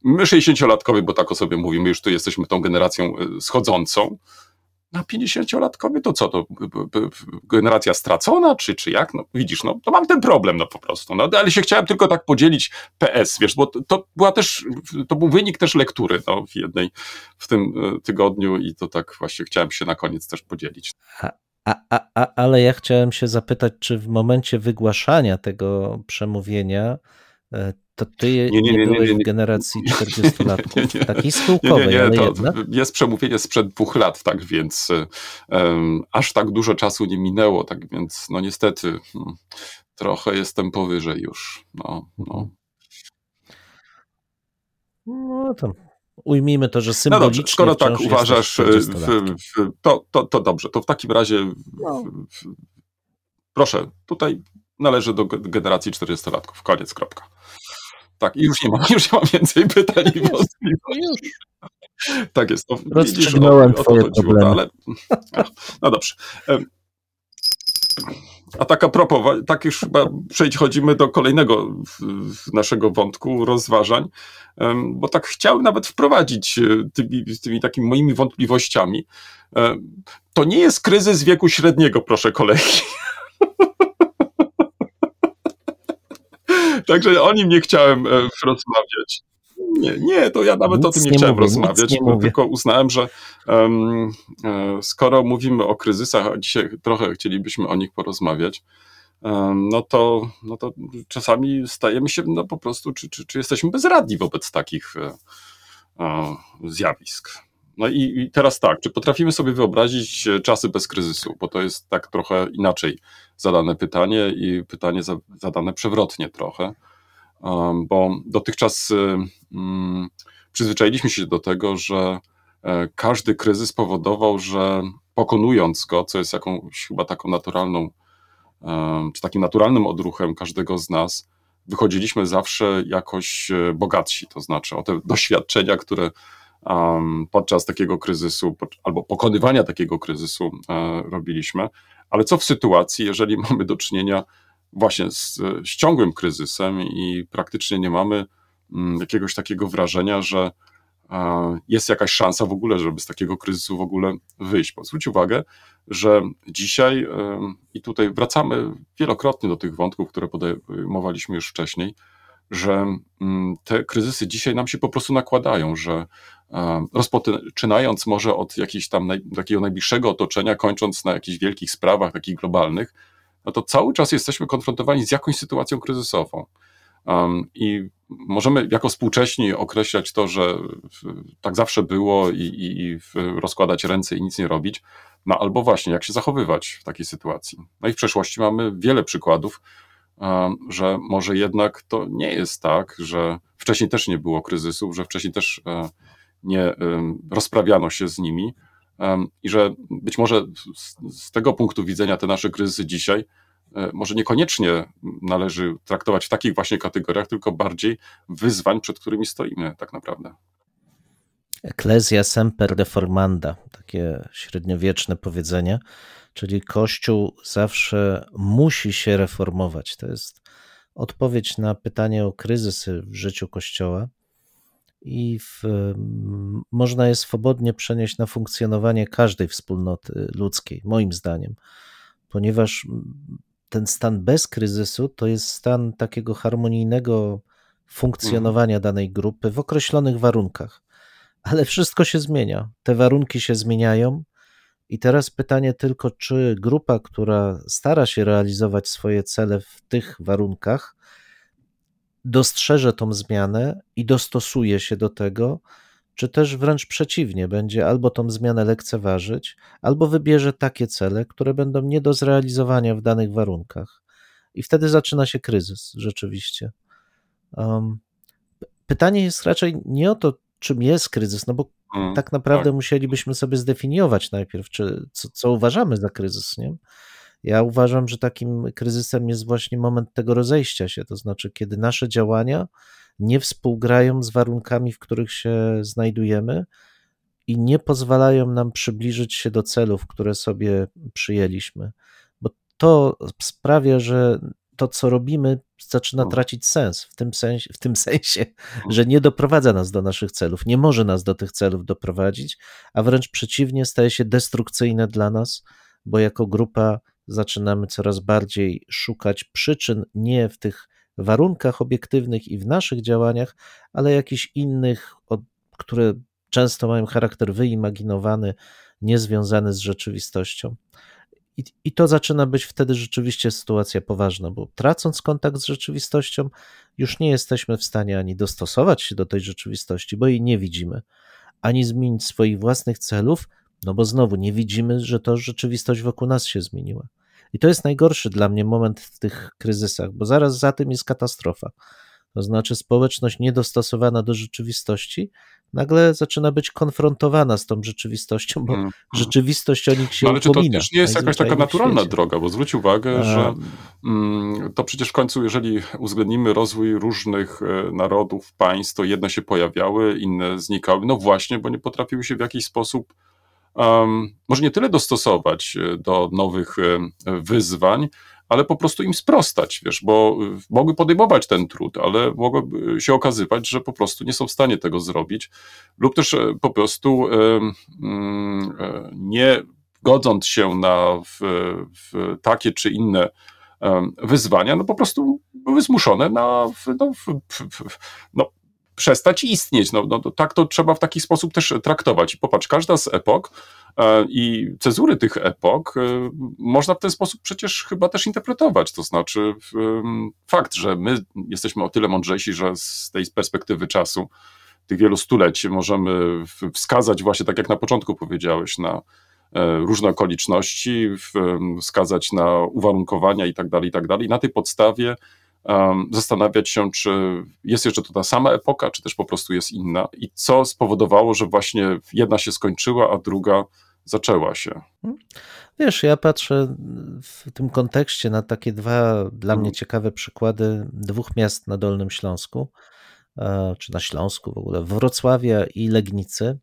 My 60-latkowie, bo tak o sobie mówimy, już tu jesteśmy tą generacją e, schodzącą, na 50-latkowie to co, to generacja stracona, czy, czy jak? No widzisz, no to mam ten problem no po prostu, no ale się chciałem tylko tak podzielić PS, wiesz, bo to, to była też, to był wynik też lektury, no w jednej, w tym e, tygodniu i to tak właśnie chciałem się na koniec też podzielić. A, a, a, ale ja chciałem się zapytać, czy w momencie wygłaszania tego przemówienia e, to ty nie, Nie, nie, nie, byłeś nie, nie. w generacji 40-latków, Nie, nie. takiej Nie, schyłkowej, nie, nie, ale to jednak. jest przemówienie sprzed dwóch lat, tak więc em, aż tak dużo czasu nie minęło, tak więc no niestety hmm, trochę jestem powyżej już, no, no. No to ujmijmy to, że No symbolicznie dobrze, skoro tak uważasz, e, w, 40-latkiem. w, to, to, to dobrze. To w takim razie, w, No. w, proszę, tutaj należy do ge- generacji 40-latków. Koniec, kropka. Tak, i już nie mam, już nie mam więcej pytań i wątpliwości. Tak jest. To, widzisz, Rozstrzygnąłem o- o to twoje problemy. No, ale, no dobrze. A tak a propos, tak już chyba przechodzimy do kolejnego naszego wątku rozważań, bo tak chciałem nawet wprowadzić e, tymi, tymi takimi moimi wątpliwościami. To nie jest kryzys wieku średniego, proszę kolegi. Także o nim nie chciałem e, rozmawiać. Nie, nie, to ja nawet Nic o tym nie, nie chciałem mówię, rozmawiać, tylko uznałem, że e, skoro mówimy o kryzysach, a dzisiaj trochę chcielibyśmy o nich porozmawiać, em, no to, no to czasami stajemy się no po prostu, czy, czy, czy jesteśmy bezradni wobec takich e, zjawisk. No i, i teraz tak, czy potrafimy sobie wyobrazić e, czasy bez kryzysu? Bo to jest tak trochę inaczej zadane pytanie i pytanie za, zadane przewrotnie trochę, bo dotychczas y, mm, przyzwyczailiśmy się do tego, że e, każdy kryzys powodował, że pokonując go, co jest jakąś chyba taką naturalną, czy takim naturalnym odruchem każdego z nas, wychodziliśmy zawsze jakoś e, bogatsi, to znaczy o te doświadczenia, które um, podczas takiego kryzysu albo pokonywania takiego kryzysu e, robiliśmy. Ale co w sytuacji, jeżeli mamy do czynienia właśnie z, z ciągłym kryzysem i praktycznie nie mamy mm, jakiegoś takiego wrażenia, że e, jest jakaś szansa w ogóle, żeby z takiego kryzysu w ogóle wyjść. Bo zwróć uwagę, że dzisiaj, em, i tutaj wracamy wielokrotnie do tych wątków, które podejmowaliśmy już wcześniej, że mm, te kryzysy dzisiaj nam się po prostu nakładają, że e, rozpoczynając może od jakiegoś tam naj, takiego najbliższego otoczenia, kończąc na jakichś wielkich sprawach, takich globalnych, no to cały czas jesteśmy konfrontowani z jakąś sytuacją kryzysową. Um, I możemy jako współcześni określać to, że tak zawsze było i, i, i rozkładać ręce i nic nie robić, no albo właśnie jak się zachowywać w takiej sytuacji. No i w przeszłości mamy wiele przykładów, um, że może jednak to nie jest tak, że wcześniej też nie było kryzysów, że wcześniej też e, nie rozprawiano się z nimi i że być może z, z tego punktu widzenia te nasze kryzysy dzisiaj e, może niekoniecznie należy traktować w takich właśnie kategoriach, tylko bardziej wyzwań, przed którymi stoimy tak naprawdę. Ecclesia semper reformanda, takie średniowieczne powiedzenie, czyli Kościół zawsze musi się reformować. To jest odpowiedź na pytanie o kryzysy w życiu Kościoła i w, można je swobodnie przenieść na funkcjonowanie każdej wspólnoty ludzkiej, moim zdaniem, ponieważ ten stan bez kryzysu to jest stan takiego harmonijnego funkcjonowania danej grupy w określonych warunkach. Ale wszystko się zmienia. Te warunki się zmieniają. I teraz pytanie tylko, czy grupa, która stara się realizować swoje cele w tych warunkach, dostrzeże tą zmianę i dostosuje się do tego, czy też wręcz przeciwnie, będzie albo tą zmianę lekceważyć, albo wybierze takie cele, które będą nie do zrealizowania w danych warunkach. I wtedy zaczyna się kryzys, rzeczywiście. Um, pytanie jest raczej nie o to, czym jest kryzys, no bo Mm, tak naprawdę tak. musielibyśmy sobie zdefiniować najpierw, czy, co, co uważamy za kryzys, nie? Ja uważam, że takim kryzysem jest właśnie moment tego rozejścia się, to znaczy, kiedy nasze działania nie współgrają z warunkami, w których się znajdujemy i nie pozwalają nam przybliżyć się do celów, które sobie przyjęliśmy. Bo to sprawia, że to, co robimy, zaczyna Mhm. tracić sens w tym sensie, w tym sensie że nie doprowadza nas do naszych celów, nie może nas do tych celów doprowadzić, a wręcz przeciwnie, staje się destrukcyjne dla nas, bo jako grupa zaczynamy coraz bardziej szukać przyczyn nie w tych warunkach obiektywnych i w naszych działaniach, ale jakichś innych, które często mają charakter wyimaginowany, niezwiązany z rzeczywistością. I, I to zaczyna być wtedy rzeczywiście sytuacja poważna, bo tracąc kontakt z rzeczywistością, już nie jesteśmy w stanie ani dostosować się do tej rzeczywistości, bo jej nie widzimy, ani zmienić swoich własnych celów, no bo znowu nie widzimy, że to rzeczywistość wokół nas się zmieniła. I to jest najgorszy dla mnie moment w tych kryzysach, bo zaraz za tym jest katastrofa. To znaczy, społeczność niedostosowana do rzeczywistości nagle zaczyna być konfrontowana z tą rzeczywistością, bo Mm. rzeczywistość o nich się No, ale czy to upomina. też nie jest jakaś taka naturalna droga? Bo zwróć uwagę, A, że mm, to przecież w końcu, jeżeli uwzględnimy rozwój różnych e, narodów, państw, to jedne się pojawiały, inne znikały. No właśnie, bo nie potrafiły się w jakiś sposób um, może nie tyle dostosować e, do nowych e, wyzwań, ale po prostu im sprostać, wiesz, bo e, mogły podejmować ten trud, ale mogłoby się okazywać, że po prostu nie są w stanie tego zrobić, lub też po prostu mm, nie godząc się na w, w takie czy inne wyzwania, no po prostu były zmuszone na no, no, przestać istnieć. No, no, tak to trzeba w taki sposób też traktować. I popatrz, każda z epok e, i cezury tych epok e, można w ten sposób przecież chyba też interpretować. To znaczy fakt, że my jesteśmy o tyle mądrzejsi, że z tej perspektywy czasu tych wielu stuleci możemy wskazać właśnie, tak jak na początku powiedziałeś, na e, różne okoliczności, wskazać na uwarunkowania i tak dalej, i tak dalej. Na tej podstawie zastanawiać się, czy jest jeszcze to ta sama epoka, czy też po prostu jest inna i co spowodowało, że właśnie jedna się skończyła, a druga zaczęła się. Hmm. Wiesz, ja patrzę w tym kontekście na takie dwa dla mnie hmm. ciekawe przykłady dwóch miast na Dolnym Śląsku, e, czy na Śląsku w ogóle, Wrocławia i Legnicy,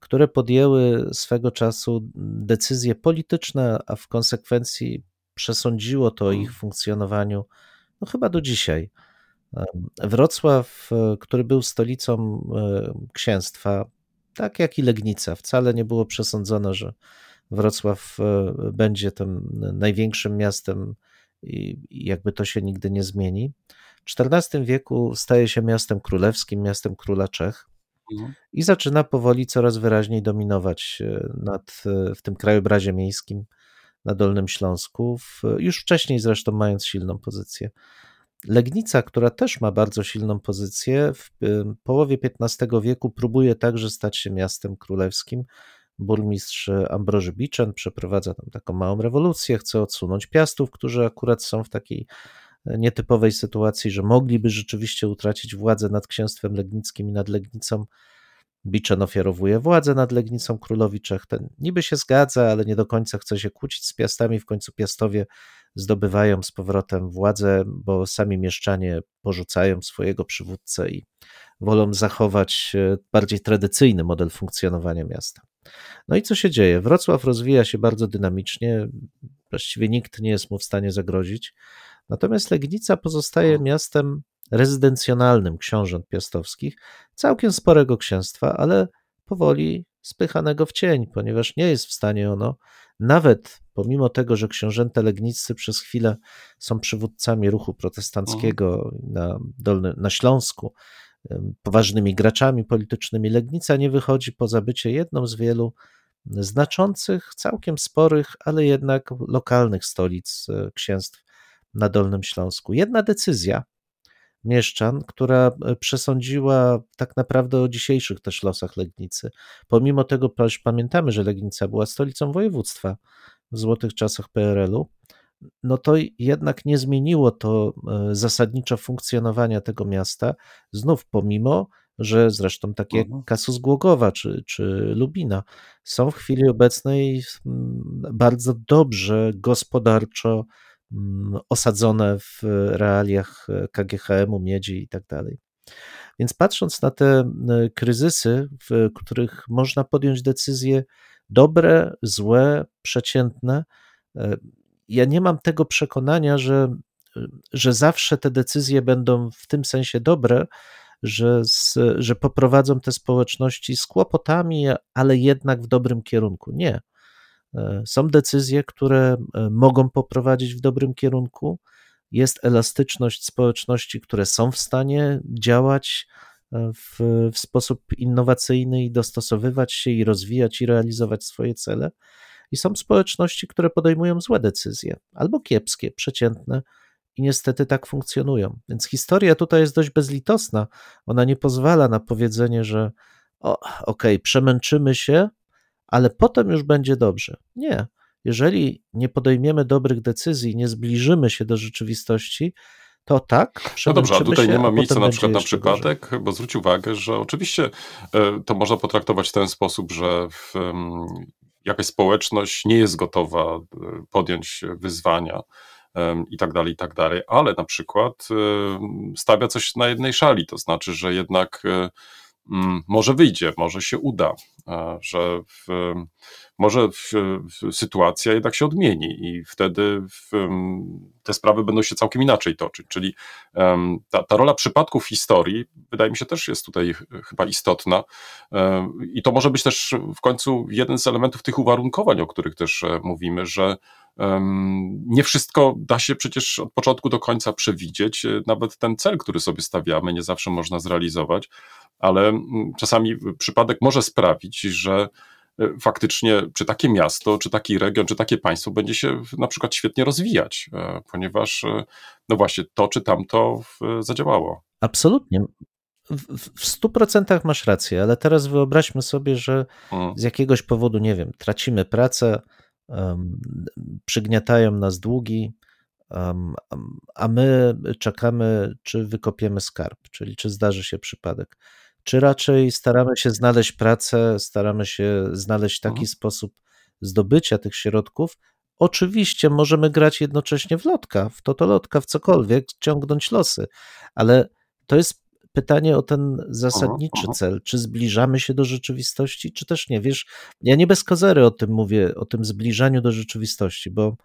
które podjęły swego czasu decyzje polityczne, a w konsekwencji przesądziło to o ich hmm. funkcjonowaniu no chyba do dzisiaj. Wrocław, e, który był stolicą e, księstwa, tak jak i Legnica, wcale nie było przesądzone, że Wrocław e, będzie tym największym miastem i jakby to się nigdy nie zmieni. W XIV wieku staje się miastem królewskim, miastem króla Czech mhm. i zaczyna powoli coraz wyraźniej dominować nad, w tym krajobrazie miejskim na Dolnym Śląsku, już wcześniej zresztą mając silną pozycję. Legnica, która też ma bardzo silną pozycję, w połowie XV wieku próbuje także stać się miastem królewskim. Burmistrz Ambroży Biczen przeprowadza tam taką małą rewolucję, chce odsunąć piastów, którzy akurat są w takiej e, nietypowej sytuacji, że mogliby rzeczywiście utracić władzę nad księstwem legnickim i nad Legnicą Biczen ofiarowuje władzę nad Legnicą królowi Czech. Ten niby się zgadza, ale nie do końca chce się kłócić z Piastami. W końcu Piastowie zdobywają z powrotem władzę, bo sami mieszczanie porzucają swojego przywódcę i wolą zachować e, bardziej tradycyjny model funkcjonowania miasta. No i co się dzieje? Wrocław rozwija się bardzo dynamicznie, właściwie nikt nie jest mu w stanie zagrozić. Natomiast Legnica pozostaje miastem rezydencjonalnym książąt piastowskich, całkiem sporego księstwa, ale powoli spychanego w cień, ponieważ nie jest w stanie ono, nawet pomimo tego, że książęta legniccy przez chwilę są przywódcami ruchu protestanckiego na, Dolny, na Śląsku, poważnymi graczami politycznymi, Legnica nie wychodzi poza bycie jedną z wielu znaczących, całkiem sporych, ale jednak lokalnych stolic e, księstw na Dolnym Śląsku. Jedna decyzja, mieszczan, która e, przesądziła tak naprawdę o dzisiejszych też losach Legnicy. Pomimo tego, że pamiętamy, że Legnica była stolicą województwa w złotych czasach PRL-u, no to jednak nie zmieniło to e, zasadniczo funkcjonowania tego miasta, znów pomimo, że zresztą takie mhm. Kasus Głogowa czy, czy Lubina są w chwili obecnej bardzo dobrze gospodarczo Mm, osadzone w realiach KGHM-u, miedzi i tak dalej. Więc patrząc na te e, kryzysy, w których można podjąć decyzje dobre, złe, przeciętne, e, ja nie mam tego przekonania, że, że zawsze te decyzje będą w tym sensie dobre, że, z, że poprowadzą te społeczności z kłopotami, ale jednak w dobrym kierunku. Nie. E, są decyzje, które e, mogą poprowadzić w dobrym kierunku. Jest elastyczność społeczności, które są w stanie działać e, w, w sposób innowacyjny i dostosowywać się i rozwijać i realizować swoje cele. I są społeczności, które podejmują złe decyzje albo kiepskie, przeciętne i niestety tak funkcjonują. Więc historia tutaj jest dość bezlitosna. Ona nie pozwala na powiedzenie, że okej, okay, przemęczymy się, ale potem już będzie dobrze. Nie. Jeżeli nie podejmiemy dobrych decyzji, nie zbliżymy się do rzeczywistości, to tak. No dobrze, a tutaj się, nie ma miejsca na przykład na przypadek, gorzej. bo zwróć uwagę, że oczywiście e, to można potraktować w ten sposób, że w, jakaś społeczność nie jest gotowa e, podjąć wyzwania i tak dalej, i tak dalej, ale na przykład stawia coś na jednej szali, to znaczy, że jednak mm, może wyjdzie, może się uda, e, że w, może w, w sytuacja jednak się odmieni i wtedy w, te sprawy będą się całkiem inaczej toczyć. Czyli ta, ta rola przypadków historii, wydaje mi się, też jest tutaj ch- chyba istotna. E, I to może być też w końcu jeden z elementów tych uwarunkowań, o których też e, mówimy, że nie wszystko da się przecież od początku do końca przewidzieć. E, Nawet ten cel, który sobie stawiamy, nie zawsze można zrealizować, ale mm, czasami przypadek może sprawić, że e, faktycznie czy takie miasto, czy taki region, czy takie państwo będzie się na przykład świetnie rozwijać, e, ponieważ no właśnie to czy tamto zadziałało. Absolutnie. W, w- w 100% masz rację, ale teraz wyobraźmy sobie, że Mm, z jakiegoś powodu, nie wiem, tracimy pracę, przygniatają nas długi, a my czekamy, czy wykopiemy skarb, czyli czy zdarzy się przypadek. Czy raczej staramy się znaleźć pracę, staramy się znaleźć taki Mhm. sposób zdobycia tych środków. Oczywiście możemy grać jednocześnie w lotka, w totolotka, w cokolwiek, ciągnąć losy, ale to jest pytanie o ten zasadniczy mhm. cel. Czy zbliżamy się do rzeczywistości, czy też nie? Wiesz, ja nie bez kozery o tym mówię, o tym zbliżaniu do rzeczywistości, bo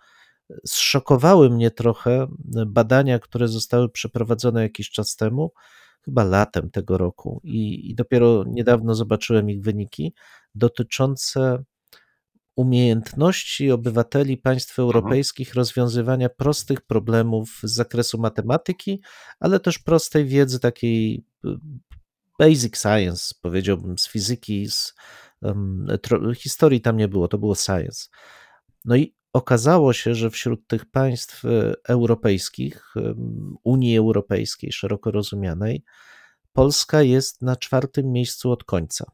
zszokowały mnie trochę badania, które zostały przeprowadzone jakiś czas temu, chyba latem tego roku, i, i dopiero niedawno zobaczyłem ich wyniki dotyczące umiejętności obywateli państw europejskich rozwiązywania prostych problemów z zakresu matematyki, ale też prostej wiedzy takiej y, basic science, powiedziałbym, z fizyki, z um, historii tam nie było, to było science. No i okazało się, że wśród tych państw e, europejskich, Unii Europejskiej szeroko rozumianej, Polska jest na czwartym miejscu od końca.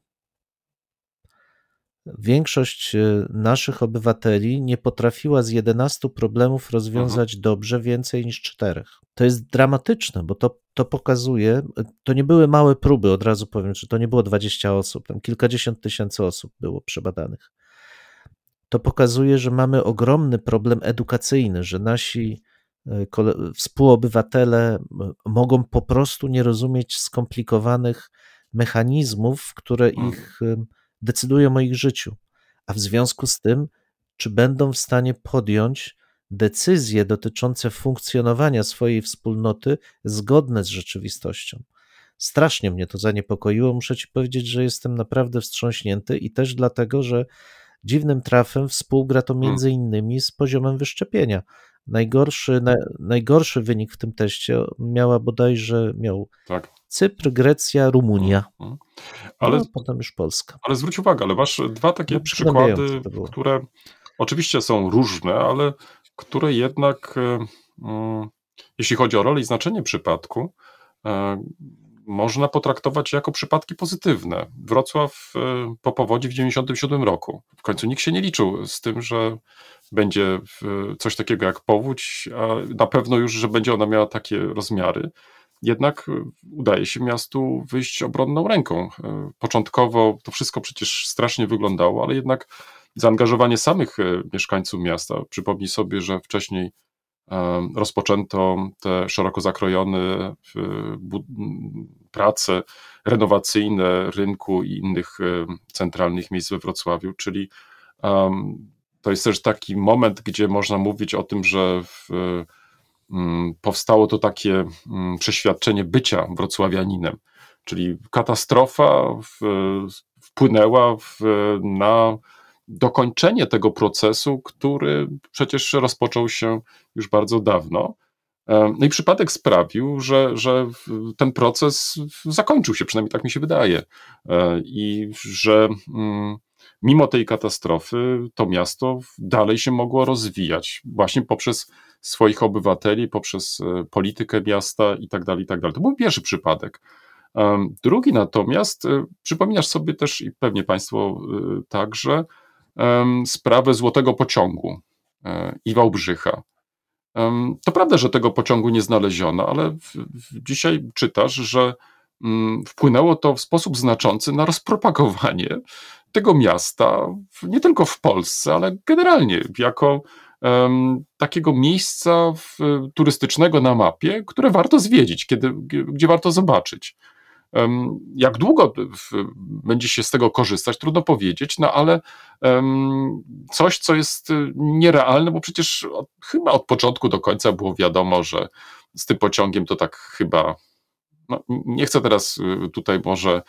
Większość e, naszych obywateli nie potrafiła z 11 problemów rozwiązać dobrze więcej niż czterech. To jest dramatyczne, bo to, to pokazuje, to nie były małe próby, od razu powiem, że to nie było 20 osób, tam kilkadziesiąt tysięcy osób było przebadanych. To pokazuje, że mamy ogromny problem edukacyjny, że nasi e, współobywatele mogą po prostu nie rozumieć skomplikowanych mechanizmów, które Mhm. ich em, decydują o ich życiu, a w związku z tym, czy będą w stanie podjąć decyzje dotyczące funkcjonowania swojej wspólnoty zgodne z rzeczywistością. Strasznie mnie to zaniepokoiło. Muszę Ci powiedzieć, że jestem naprawdę wstrząśnięty i też dlatego, że dziwnym trafem współgra to między innymi z poziomem wyszczepienia. Najgorszy, na, najgorszy wynik w tym teście miała bodajże miał tak. Cypr, Grecja, Rumunia. Mm. Ale, no, potem już Polska. ale zwróć uwagę, ale masz dwa takie No, przykłady, które oczywiście są różne, ale które jednak, e, mm, jeśli chodzi o rolę i znaczenie przypadku, e, można potraktować jako przypadki pozytywne. Wrocław e, po powodzi w 1997 roku. W końcu nikt się nie liczył z tym, że będzie coś takiego jak powódź, a na pewno już, że będzie ona miała takie rozmiary. Jednak e, udaje się miastu wyjść obronną ręką. E, Początkowo to wszystko przecież strasznie wyglądało, ale jednak zaangażowanie samych e, mieszkańców miasta. Przypomnij sobie, że wcześniej rozpoczęto te szeroko zakrojone prace renowacyjne rynku i innych centralnych miejsc we Wrocławiu, czyli to jest też taki moment, gdzie można mówić o tym, że w, powstało to takie mm, przeświadczenie bycia wrocławianinem, czyli katastrofa w, wpłynęła w, na dokończenie tego procesu, który przecież rozpoczął się już bardzo dawno. E, No i przypadek sprawił, że, że ten proces zakończył się, przynajmniej tak mi się wydaje. E, I że mm, mimo tej katastrofy to miasto dalej się mogło rozwijać, właśnie poprzez swoich obywateli, poprzez e, politykę miasta i tak dalej, i tak. To był pierwszy przypadek. Drugi natomiast, e, przypominasz sobie też i pewnie Państwo e, także, sprawę Złotego Pociągu i Wałbrzycha. To prawda, że tego pociągu nie znaleziono, ale dzisiaj czytasz, że mm, wpłynęło to w sposób znaczący na rozpropagowanie tego miasta, nie tylko w Polsce, ale generalnie jako takiego miejsca w, turystycznego na mapie, które warto zwiedzić, kiedy, gdzie warto zobaczyć. jak długo będzie się z tego korzystać, trudno powiedzieć, no ale coś, co jest y, nierealne, bo przecież od, chyba od początku do końca było wiadomo, że z tym pociągiem to tak chyba. No, nie chcę teraz y, tutaj może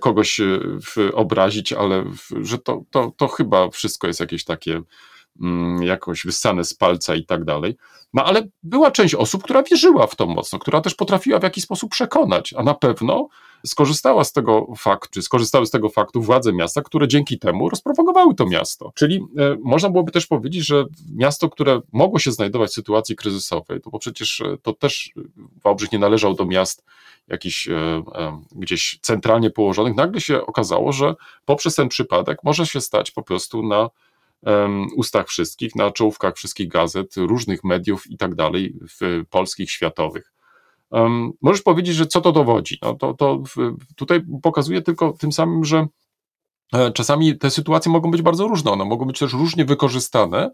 kogoś y, obrazić, ale że to, to, to chyba wszystko jest jakieś takie jakoś wyssane z palca i tak dalej. No ale była część osób, która wierzyła w to mocno, która też potrafiła w jakiś sposób przekonać, a na pewno skorzystała z tego faktu, czy skorzystały z tego faktu władze miasta, które dzięki temu rozpropagowały to miasto. Czyli e, można byłoby też powiedzieć, że miasto, które mogło się znajdować w sytuacji kryzysowej, to bo przecież e, to też e, Wałbrzych nie należał do miast jakichś e, e, gdzieś centralnie położonych, nagle się okazało, że poprzez ten przypadek może się stać po prostu na ustach wszystkich, na czołówkach wszystkich gazet, różnych mediów i tak dalej, polskich, światowych. Możesz powiedzieć, że co to dowodzi? No to, to tutaj pokazuje tylko tym samym, że e, czasami te sytuacje mogą być bardzo różne, one mogą być też różnie wykorzystane.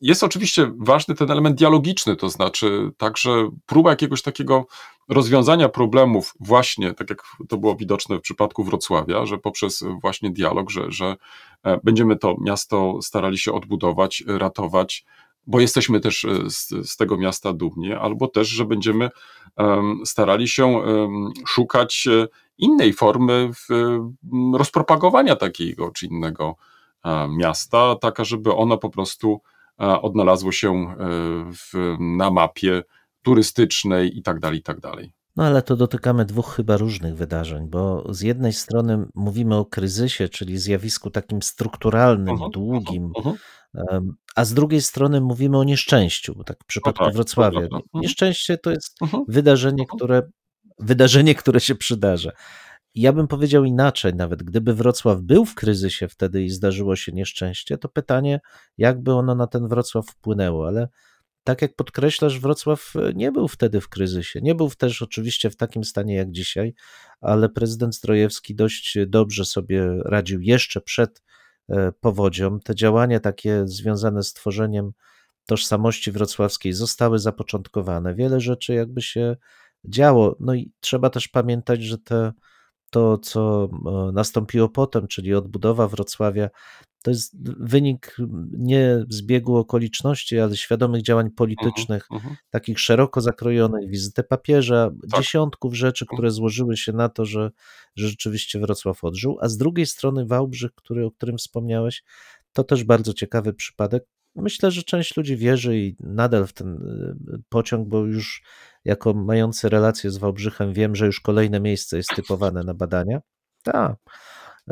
Jest oczywiście ważny ten element dialogiczny, to znaczy także próba jakiegoś takiego rozwiązania problemów, właśnie tak jak to było widoczne w przypadku Wrocławia, że poprzez właśnie dialog, że, że e, będziemy to miasto starali się odbudować, ratować, bo jesteśmy też e, z, z tego miasta dumni, albo też, że będziemy em, starali się szukać e, innej formy w, rozpropagowania takiego czy innego miasta, taka, żeby ono po prostu e, odnalazło się e, w, na mapie turystycznej i tak dalej, i tak dalej. No ale to dotykamy dwóch chyba różnych wydarzeń, bo z jednej strony mówimy o kryzysie, czyli zjawisku takim strukturalnym, Mhm, długim, mhm, em, a z drugiej strony mówimy o nieszczęściu, bo tak w przypadku tak, Wrocławia. Mhm. Nieszczęście to jest mhm. wydarzenie, Mhm. które, wydarzenie, które się przydarza. Ja bym powiedział inaczej, nawet gdyby Wrocław był w kryzysie wtedy i zdarzyło się nieszczęście, to pytanie, jakby ono na ten Wrocław wpłynęło, ale tak jak podkreślasz, Wrocław e, nie był wtedy w kryzysie. Nie był też oczywiście w takim stanie jak dzisiaj, ale prezydent Zdrojewski dość dobrze sobie radził jeszcze przed e, powodzią. Te działania takie związane z tworzeniem tożsamości wrocławskiej zostały zapoczątkowane. Wiele rzeczy jakby się działo. No i trzeba też pamiętać, że te, to, co e, nastąpiło potem, czyli odbudowa Wrocławia, to jest wynik nie zbiegu okoliczności, ale świadomych działań politycznych, Mhm. takich szeroko zakrojonych, wizytę papieża, Tak. dziesiątków rzeczy, które złożyły się na to, że, że rzeczywiście Wrocław odżył, a z drugiej strony Wałbrzych, który, o którym wspomniałeś, to też bardzo ciekawy przypadek. Myślę, że część ludzi wierzy i nadal w ten y, pociąg, bo już jako mający relacje z Wałbrzychem wiem, że już kolejne miejsce jest typowane na badania. Tak.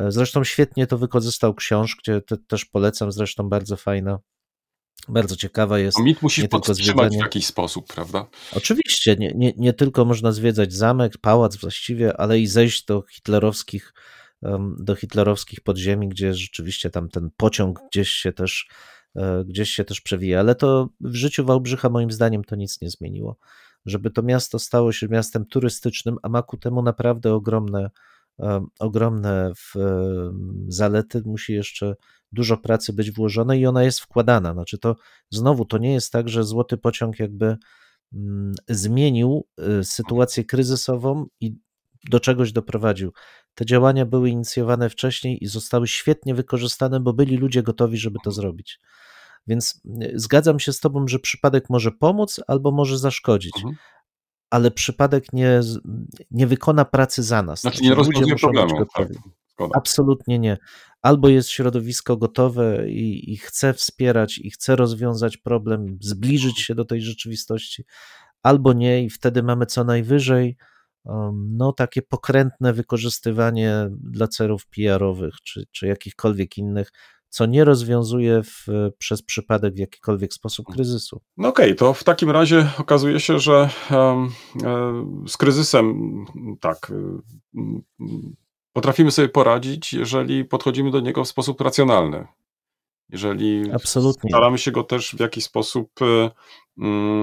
Zresztą świetnie to wykorzystał książ, gdzie te, też polecam, zresztą bardzo fajna, bardzo ciekawa jest. No mit musisz podtrzymać w jakiś sposób, prawda? Oczywiście, nie, nie, nie tylko można zwiedzać zamek, pałac właściwie, ale i zejść do hitlerowskich, do hitlerowskich podziemi, gdzie rzeczywiście tam ten pociąg gdzieś się też, e, gdzieś się też przewija. Ale to w życiu Wałbrzycha moim zdaniem to nic nie zmieniło. Żeby to miasto stało się miastem turystycznym, a ma ku temu naprawdę ogromne, em, ogromne em, zalety, musi jeszcze dużo pracy być włożone i ona jest wkładana. Znaczy to znowu to nie jest tak, że złoty pociąg jakby mm, zmienił sytuację kryzysową i do czegoś doprowadził. Te działania były inicjowane wcześniej i zostały świetnie wykorzystane, bo byli ludzie gotowi, żeby to zrobić. Więc y, zgadzam się z Tobą, że przypadek może pomóc albo może zaszkodzić, Mhm. ale przypadek nie, nie wykona pracy za nas. Znaczy nie ludzie rozwiązuje problemu. Tak. Absolutnie nie. Albo jest środowisko gotowe i, i chce wspierać, i chce rozwiązać problem, zbliżyć się do tej rzeczywistości, albo nie, i wtedy mamy co najwyżej no, takie pokrętne wykorzystywanie dla celów PR-owych czy, czy jakichkolwiek innych, co nie rozwiązuje w, przez przypadek w jakikolwiek sposób kryzysu. No okej, to w takim razie okazuje się, że e, z kryzysem tak y, y, potrafimy sobie poradzić, jeżeli podchodzimy do niego w sposób racjonalny. Jeżeli Absolutnie. staramy się go też w jakiś sposób mm,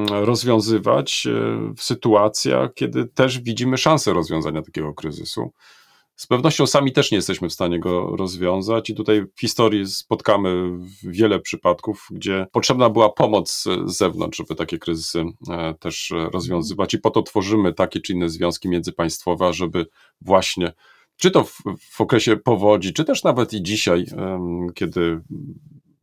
rozwiązywać e, w sytuacjach, kiedy też widzimy szansę rozwiązania takiego kryzysu. z pewnością sami też nie jesteśmy w stanie go rozwiązać i tutaj w historii spotkamy wiele przypadków, gdzie potrzebna była pomoc z zewnątrz, żeby takie kryzysy e, też rozwiązywać i po to tworzymy takie czy inne związki międzypaństwowe, żeby właśnie czy to w, w okresie powodzi, czy też nawet i dzisiaj, kiedy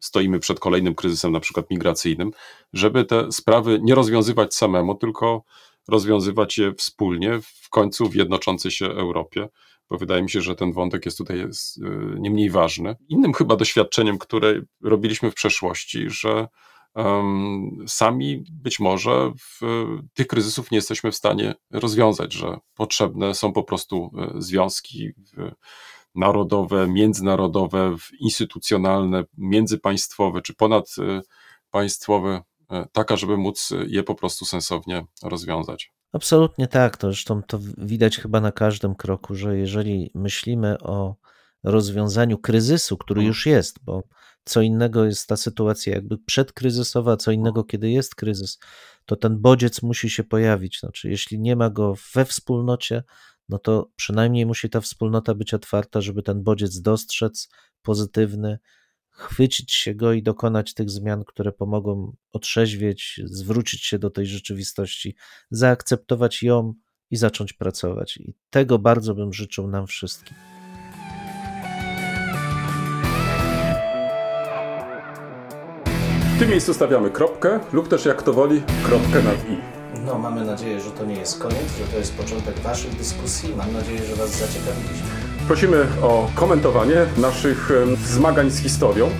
stoimy przed kolejnym kryzysem, na przykład migracyjnym, żeby te sprawy nie rozwiązywać samemu, tylko rozwiązywać je wspólnie, w końcu w jednoczącej się Europie, bo wydaje mi się, że ten wątek jest tutaj jest, y, nie mniej ważny. Innym chyba doświadczeniem, które robiliśmy w przeszłości, że em, sami być może w, tych kryzysów nie jesteśmy w stanie rozwiązać, że potrzebne są po prostu e, związki w, narodowe, międzynarodowe, instytucjonalne, międzypaństwowe czy ponadpaństwowe, e, taka, żeby móc je po prostu sensownie rozwiązać. Absolutnie tak. To zresztą to widać chyba na każdym kroku, że jeżeli myślimy o rozwiązaniu kryzysu, który Mhm. już jest, bo co innego jest ta sytuacja jakby przedkryzysowa, co innego, kiedy jest kryzys, to ten bodziec musi się pojawić. Znaczy, jeśli nie ma go we wspólnocie, no to przynajmniej musi ta wspólnota być otwarta, żeby ten bodziec dostrzec, pozytywny, chwycić się go i dokonać tych zmian, które pomogą otrzeźwieć, zwrócić się do tej rzeczywistości, zaakceptować ją i zacząć pracować. I tego bardzo bym życzył nam wszystkim. W tym miejscu stawiamy kropkę lub też jak to woli, kropkę nad i. No, mamy nadzieję, że to nie jest koniec, że to jest początek Waszych dyskusji. Mam nadzieję, że Was zaciekawiliśmy. Prosimy o komentowanie naszych zmagań z historią.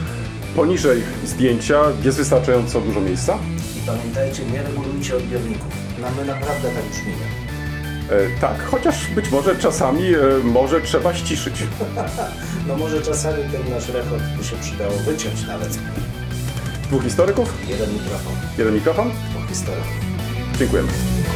Poniżej zdjęcia jest wystarczająco dużo miejsca. I pamiętajcie, nie regulujcie odbiorników. Mamy naprawdę tak już. E, tak, chociaż być może czasami e, może trzeba ściszyć. no może czasami ten nasz rekord by się przydało wyciąć nawet. Dwóch historyków? Jeden mikrofon. Jeden mikrofon? Dwóch historyków. 50.